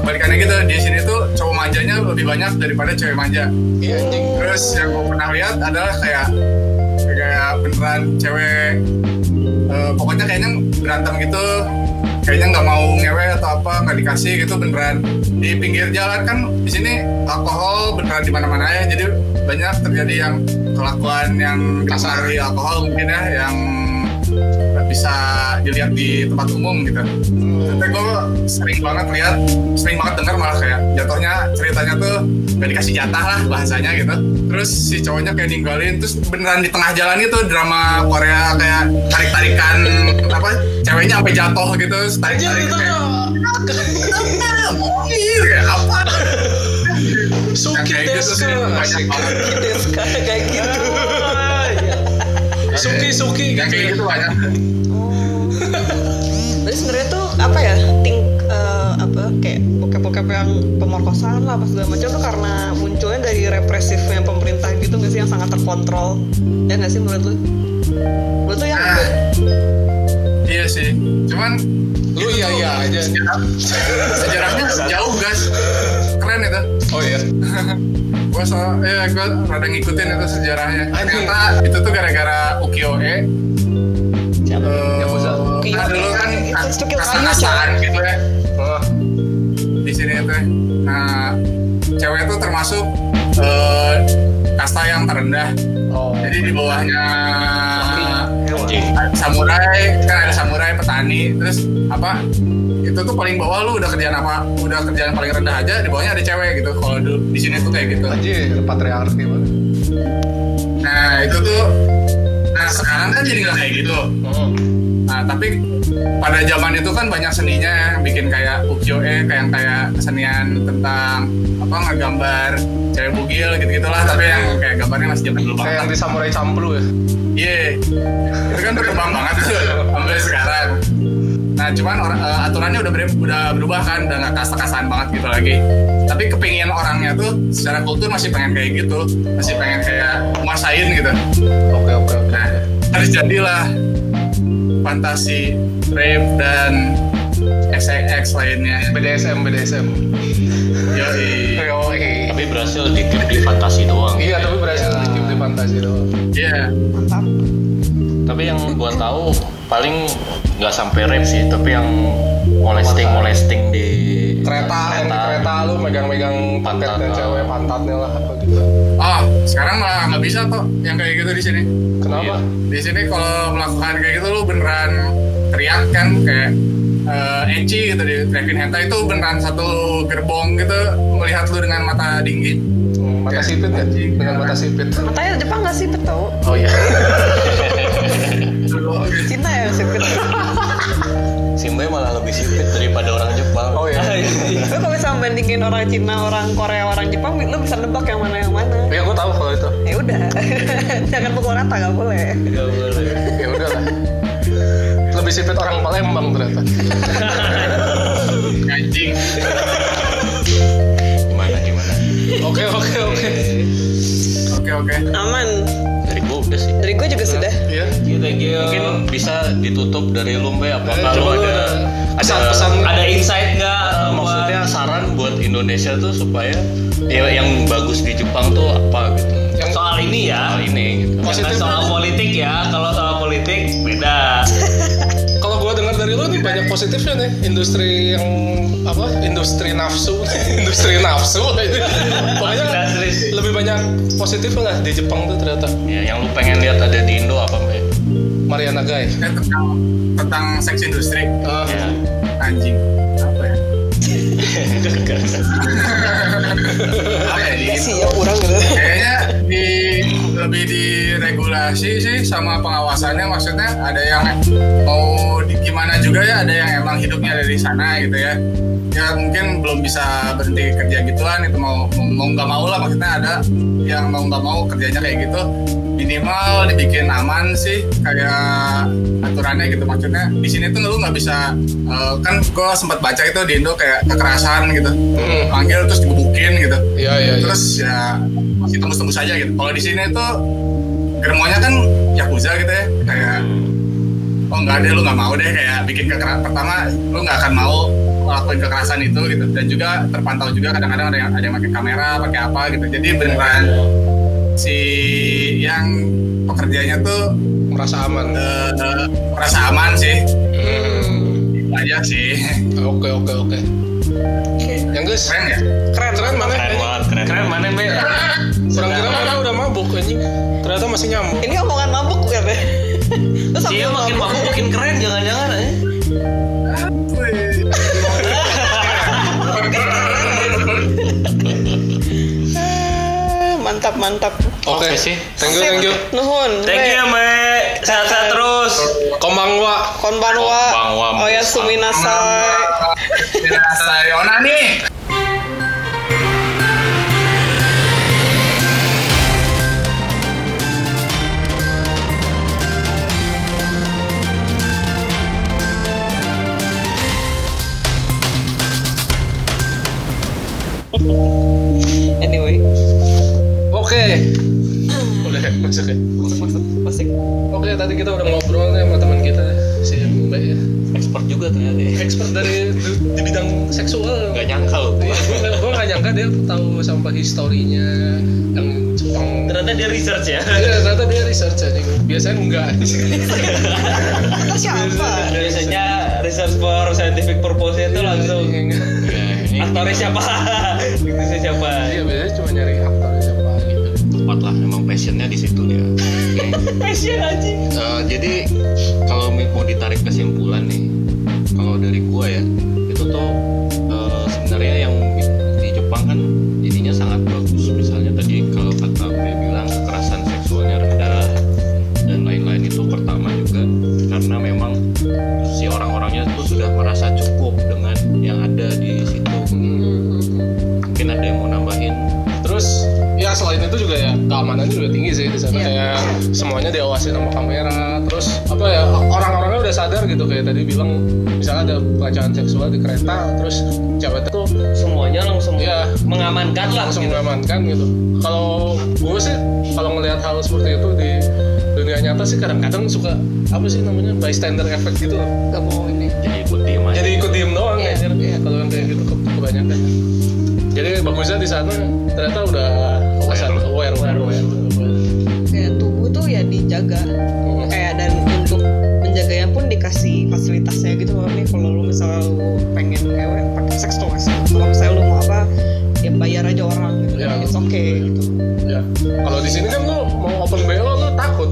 kebalikannya gitu di sini tuh cowok manjanya lebih banyak daripada cewek manja Iya anjing. terus yang gue pernah lihat adalah kayak kayak beneran cewek eh, pokoknya kayaknya berantem gitu kayaknya nggak mau ngewe atau apa nggak dikasih gitu beneran di pinggir jalan kan di sini alkohol beneran di mana-mana ya jadi banyak terjadi yang kelakuan yang kasari alkohol mungkin ya yang bisa dilihat di tempat umum gitu. Tapi gue sering banget lihat, sering banget dengar malah kayak jatuhnya ceritanya tuh gak dikasih jatah lah bahasanya gitu. Terus si cowoknya kayak ninggalin, terus beneran di tengah jalan itu drama Korea kayak tarik-tarikan apa ceweknya sampai jatuh gitu, tarik-tarik itu kayak [LAUGHS] kayak apa? Suki kayak Deska. banget. Deska kayak gitu Suki Suki Yang gitu kayak ya. gitu banyak. Tuh apa ya ting eh, apa kayak bokep-bokep yang pemerkosaan lah apa segala macam tuh karena munculnya dari represifnya pemerintah gitu nggak sih yang sangat terkontrol. Ya nggak sih menurut lu? Menurut lu yang Ah, Iya sih, cuman Lu iya iya aja. sejarahnya jauh guys. Keren itu. Oh iya. [LAUGHS] gue so ya gue rada ngikutin itu sejarahnya. Ternyata itu tuh gara-gara ukiyo-e Siapa? Eh, Yakuza. nah dulu kan Itu cukil kayu, kasta-kastaan gitu ya? Oh, di sini itu nah cewek itu termasuk eh, kasta yang terendah. Oh. jadi di bawahnya samurai. Kan ada samurai petani. Terus apa itu tuh paling bawah lu udah kerjaan apa udah kerjaan paling rendah aja di bawahnya ada cewek gitu. Kalau di sini tuh kayak gitu. Anjir, patriarki banget. nah itu tuh nah sekarang kan jadi nggak kayak gitu. Oh. Nah tapi pada zaman itu kan banyak seninya ya, bikin kayak ukiyo-e kayak kayak kesenian tentang apa ngegambar cewek bugil gitu gitulah tapi yang kayak gambarnya masih zaman dulu Kayak banget yang di Samurai Champloo ya. Iya, itu kan berkembang banget tuh sampai sekarang. Nah, cuman or- eh, aturannya udah ber- udah berubah kan, udah nggak kasta-kastaan banget gitu lagi. Tapi kepingin orangnya tuh secara kultur masih pengen kayak gitu, masih pengen kayak masain gitu. Oke oke oke. Nah, harus jadilah fantasi rape dan XX lainnya. BDSM BDSM. Yoi. Yoi. Tapi berhasil dikip di fantasi doang. Iya tapi berhasil dikip di fantasi doang. Iya. mantap. Tapi yang gua tahu paling nggak sampai rape sih, tapi yang molesting molesting di Kereta di kereta lu megang-megang Pantat. cewek pantatnya lah apa gitu. Oh, sekarang nggak bisa tuh yang kayak gitu di sini. Kenapa? di sini kalau melakukan kayak gitu lu beneran teriak kan kayak eh ecchi gitu di teriakin hentai itu beneran satu gerbong gitu melihat lu dengan mata dingin Hmm, Mata sipit kan? Dengan mata sipit. Matanya Jepang nggak sih betul? Oh iya. Cina ya sipit. Simbai malah lebih sipit daripada orang. Lu kalau bisa bandingin orang Cina, orang Korea, orang Jepang, lu bisa nebak yang mana yang mana. Ya gue tahu kalau itu. Ya udah, [LAUGHS] jangan pukul rata nggak boleh. Gak boleh. Ya udah lah. Lebih sipit orang Palembang ternyata. [LAUGHS] anjing Gimana gimana? Oke oke oke. oke oke Aman. Dari gua udah sih. Dari gue juga sudah. Iya. Thank you. Mungkin bisa ditutup dari lu Mbak apa Eh, kalau ada ada ada pesan-pesan Ada insight nggak? Buat Indonesia tuh supaya ya yang bagus di Jepang tuh apa gitu. Yang soal ini ya. Hal ini gitu. Positif soal aja. politik ya. Kalau soal politik beda. [LAUGHS] kalau gue dengar dari lu nih banyak positifnya nih industri yang apa industri nafsu [LAUGHS] industri nafsu pokoknya lebih banyak positif lah di Jepang tuh ternyata Ya, yang lu pengen lihat ada di Indo apa Mbak? Mariana Guy Eh, tentang tentang seks industri Ah, Ya. anjing [LAUGHS] apa ya Sih ya kurang gitu. kayaknya di lebih diregulasi sih sama pengawasannya. Maksudnya ada yang mau di, gimana juga ya ada yang emang hidupnya dari sana gitu ya. Ya mungkin belum bisa berhenti kerja gituan itu mau mau nggak mau lah. Maksudnya ada yang mau nggak mau kerjanya kayak gitu. Minimal dibikin aman sih kayak aturannya gitu. Maksudnya di sini tuh lu nggak bisa eh, kan gue sempat baca itu di Indo kayak kekerasan gitu. Panggil terus digebukin gitu. Iya iya iya. terus ya tembus-tembus aja gitu kalau di sini tuh geremonya kan yakuza gitu ya kayak oh nggak deh lu nggak mau deh kayak bikin kekerasan pertama lu nggak akan mau ngelakuin kekerasan itu gitu dan juga terpantau juga kadang-kadang ada yang ada yang pakai kamera pakai apa gitu jadi beneran si yang pekerjanya tuh merasa aman. eh, merasa aman sih Hmm. Itu aja sih Oke oke oke. Yang guys, keren ya keren keren mana? keren banget keren Keren mana be? Kurang kira mana udah mabuk anjing. Ternyata masih nyamuk. Ini omongan mabuk ya, Be? [LAUGHS] Terus Dia makin mabuk makin keren jangan-jangan eh. Ah, [LAUGHS] mantap, mantap. Oke Oke sih. Thank you thank you. Nuhun. Thank you me. Sehat-sehat terus. Konbanwa. Konbanwa. Oh ya, suminasai. Sayona nih Anyway, Oke. Masuk ya. masuk masuk. Oke tadi kita udah ngobrol historinya yang Jepang. Ternyata dia research ya. Iya, ternyata dia research aja. Biasanya enggak. [LAUGHS] Kita siapa? Biasanya research for scientific purpose itu langsung. ya, ini [LAUGHS] Aktornya siapa? Aktrisnya siapa? Iya, biasanya cuma nyari aktor siapa gitu. tepat lah memang passionnya di situ dia [LAUGHS] Passion aja. Eh, jadi kalau mau ditarik kesimpulan nih keamanannya juga tinggi sih di sana Iya. kayak semuanya diawasin sama kamera. Terus apa ya orang-orangnya udah sadar gitu kayak tadi bilang misalnya ada pelecehan seksual di kereta terus cewek itu Semuanya langsung Iya. mengamankan lah. langsung gitu. mengamankan gitu. Kalau gue sih kalau ngelihat hal seperti itu di dunia nyata sih kadang-kadang suka apa sih namanya bystander effect gitu loh. Gak mau ini. jadi ikut diem aja Jadi ikut diem doang anjir. iya. kalau yang kayak gitu ke- kebanyakan. Jadi bagusnya di sana ternyata udah dijaga. Kayak dan untuk menjaganya pun dikasih fasilitasnya gitu loh nih kalau lu misalnya lu pengen kayak pakai seks sih? Kalau misalnya lu mau apa ya bayar aja orang gitu. Iya. It's okay gitu. Ya. Kalau di sini kan lu mau open BO lu takut.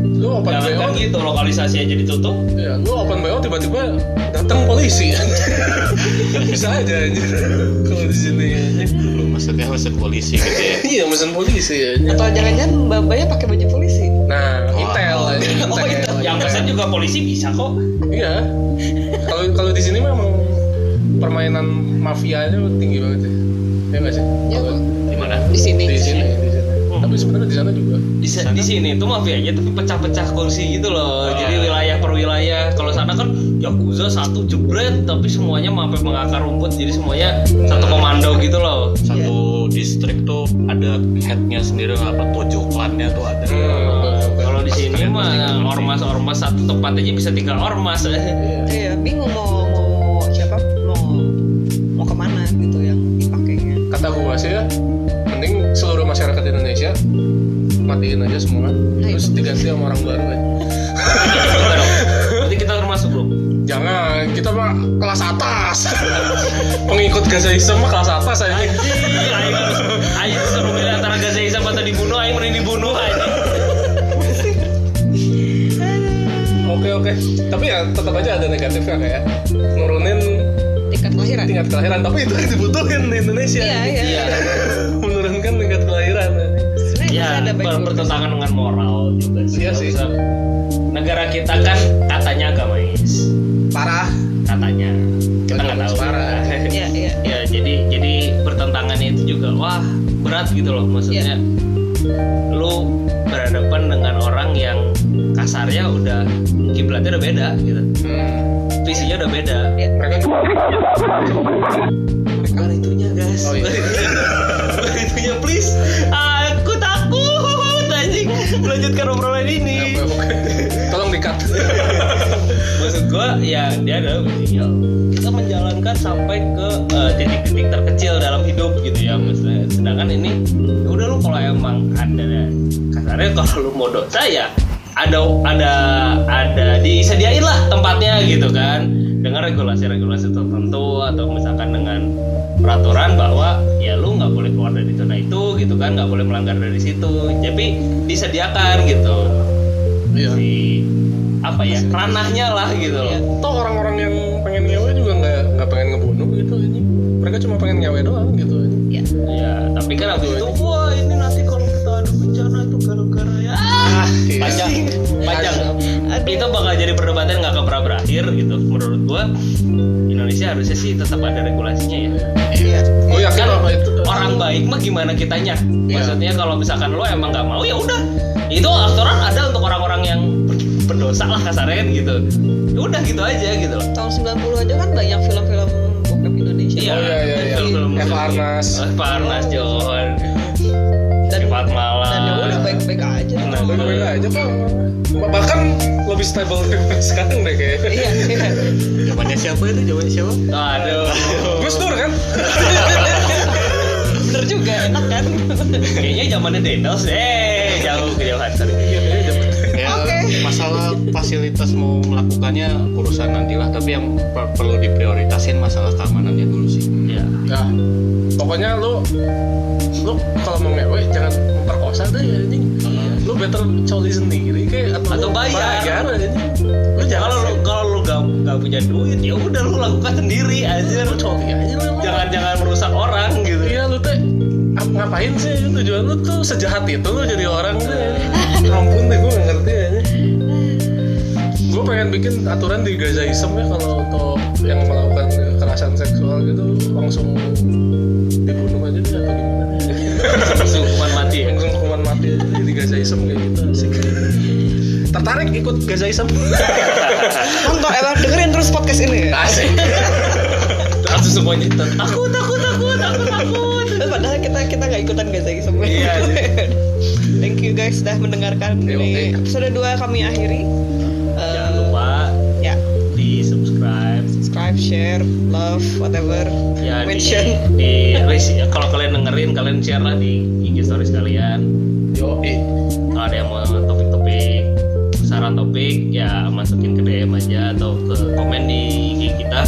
Lu open Jangan BO, kan gitu lokalisasi aja ditutup. ya, lu open BO tiba-tiba datang polisi. [LAUGHS] Bisa aja anjir. Kalau di sini lu maksudnya masuk polisi gitu ya [LAUGHS] Iya, mesin polisi ya. Atau jangan-jangan mbak-mbaknya pakai baju polisi. Nah, Wah. intel aja. Oh, intel. Yang pesan juga polisi bisa kok. Iya. Kalau kalau di sini memang permainan mafianya tinggi banget ya. Ya nggak sih? Ya, di mana Di sini. di sini, sini. Tapi sebenarnya di sana juga. Di, sa- di sini tuh mafianya tapi pecah-pecah kursi gitu loh. Jadi wilayah per wilayah. Kalau sana kan yakuza satu jebret tapi semuanya sampai mengakar rumput. Jadi semuanya satu komando gitu loh. satu distrik tuh ada headnya sendiri apa tojo klannya tuh ada Hmm. Kalau di sini mah ormas-ormas satu tempat aja bisa tinggal ormas. Iya, bingung mau mau matiin aja semua, terus diganti sama orang baru aja. Dong. Berarti kita termasuk belum? Jangan, kita mah kelas atas. [LAUGHS] Pengikut Gazaism mah kelas atas aja. Aing Aing disuruh milih antara Gazaisam atau dibunuh, Aing mending dibunuh aja. Oke oke. Tapi ya tetap aja ada negatifnya kayak nurunin Tingkat kelahiran. tingkat kelahiran. Tapi itu yang dibutuhin di Indonesia. Iya, iya. Ya, ada baik ber- buruknya. bertentangan dengan moral juga sih. Iya sih. Negara kita kan katanya agamais, parah katanya. Kita nggak tahu. Parah. Iya, iya. ya jadi jadi bertentangan itu juga wah berat gitu loh maksudnya lu berhadapan dengan orang yang kasarnya udah kiblatnya udah beda gitu hmm. visinya udah beda mereka tuh bukan itunya guys Oh, iya. itunya please anjing [LAUGHS] melanjutkan obrolan ini. Tolong dikat [LAUGHS] maksud gua ya dia adalah ya, kita menjalankan sampai ke eh, titik-titik terkecil dalam hidup gitu ya maksudnya. Sedangkan ini ya udah lu kalau emang ada kasarnya kalau lu mau dosa ya ada ada ada disediain lah tempatnya gitu kan. Dengan regulasi-regulasi tertentu atau misalkan dengan peraturan bahwa gitu kan nggak boleh melanggar dari situ. Tapi disediakan gitu. Iya. Si apa ya ranahnya lah gitu loh. Toh orang-orang yang pengen ngewe juga nggak nggak pengen ngebunuh gitu ini. Mereka cuma pengen ngewe doang gitu Iya. ya tapi kan habis itu wah ini nanti kalau kita ada bencana itu gara-gara ya. Ah, iya. panjang panjang. Aduh. itu bakal jadi perdebatan nggak akan pernah berakhir gitu menurut gua. Indonesia harusnya sih tetap ada regulasinya ya. Iya. gue yakin kan apa itu orang baik mah gimana kitanya Iya. maksudnya kalau misalkan lo emang nggak mau ya udah itu aturan ada untuk orang-orang yang ber- berdosa lah kasarnya kan gitu ya udah gitu aja gitu loh Tahun 90 aja kan banyak film-film bokep Indonesia. Iya, Oh, iya, iya, iya. film-film Eva Arnas. Eva Arnas, John, Dan Sifat Malam. dan ya udah baik-baik aja. Nah, Baik-baik aja kok bahkan lebih stable sekarang deh kayaknya Iya, iya. Jawabannya siapa itu? Jawabannya siapa? Aduh, Gus Dur kan [LAUGHS] Bener juga, enak kan? kayaknya zamannya Dendels eh jauh kejauhan sorry. Ya, Oke. masalah fasilitas mau melakukannya urusan nantilah, tapi yang per- perlu diprioritasin masalah keamanannya dulu sih. Ya, ya pokoknya lu lu kalau mau ngewe jangan memperkosa deh ya anjing lu better coli sendiri kayak atau, Atau bayar. bayar lu jangan kalau lu kalau lu gak, gak punya duit ya udah lu lakukan sendiri aja. lu coli aja lu. Jangan jangan merusak orang gitu. iya lu ngapain sih? Tujuan lu tuh sejahat itu lu jadi orang. Tuh [LAUGHS] ampun deh gue gak ngerti aja. Gue pengen bikin aturan di Gazaism ya kalau untuk yang melakukan kekerasan seksual gitu langsung dibunuh aja deh atau gimana? [LAUGHS] Langsung hukuman mati ya. langsung hukuman mati aja di Gazaism kayak gitu asik. Tertarik ikut Gazaism Nonton, emang dengerin terus podcast ini. asik. [LAUGHS] Langsung semuanya takut takut Iya, Thank you guys sudah mendengarkan ini oke. episode 2 kami akhiri. Eh, Jangan lupa ya di subscribe subscribe, share, love, whatever. ya di, Mention. di resi- kalau kalian dengerin kalian share lah di IG stories kalian yo kalau ada yang mau topik-topik saran topik ya masukin ke DM aja atau ke komen di IG kita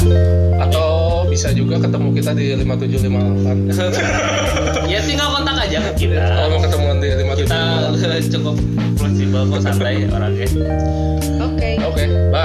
atau bisa juga ketemu kita di 5758 [LAUGHS] ya tinggal kontak aja ke kita kalau mau ketemuan di kita 5758 [LAUGHS] cukup fleksibel kok santai orangnya Oke. oke bye Bye.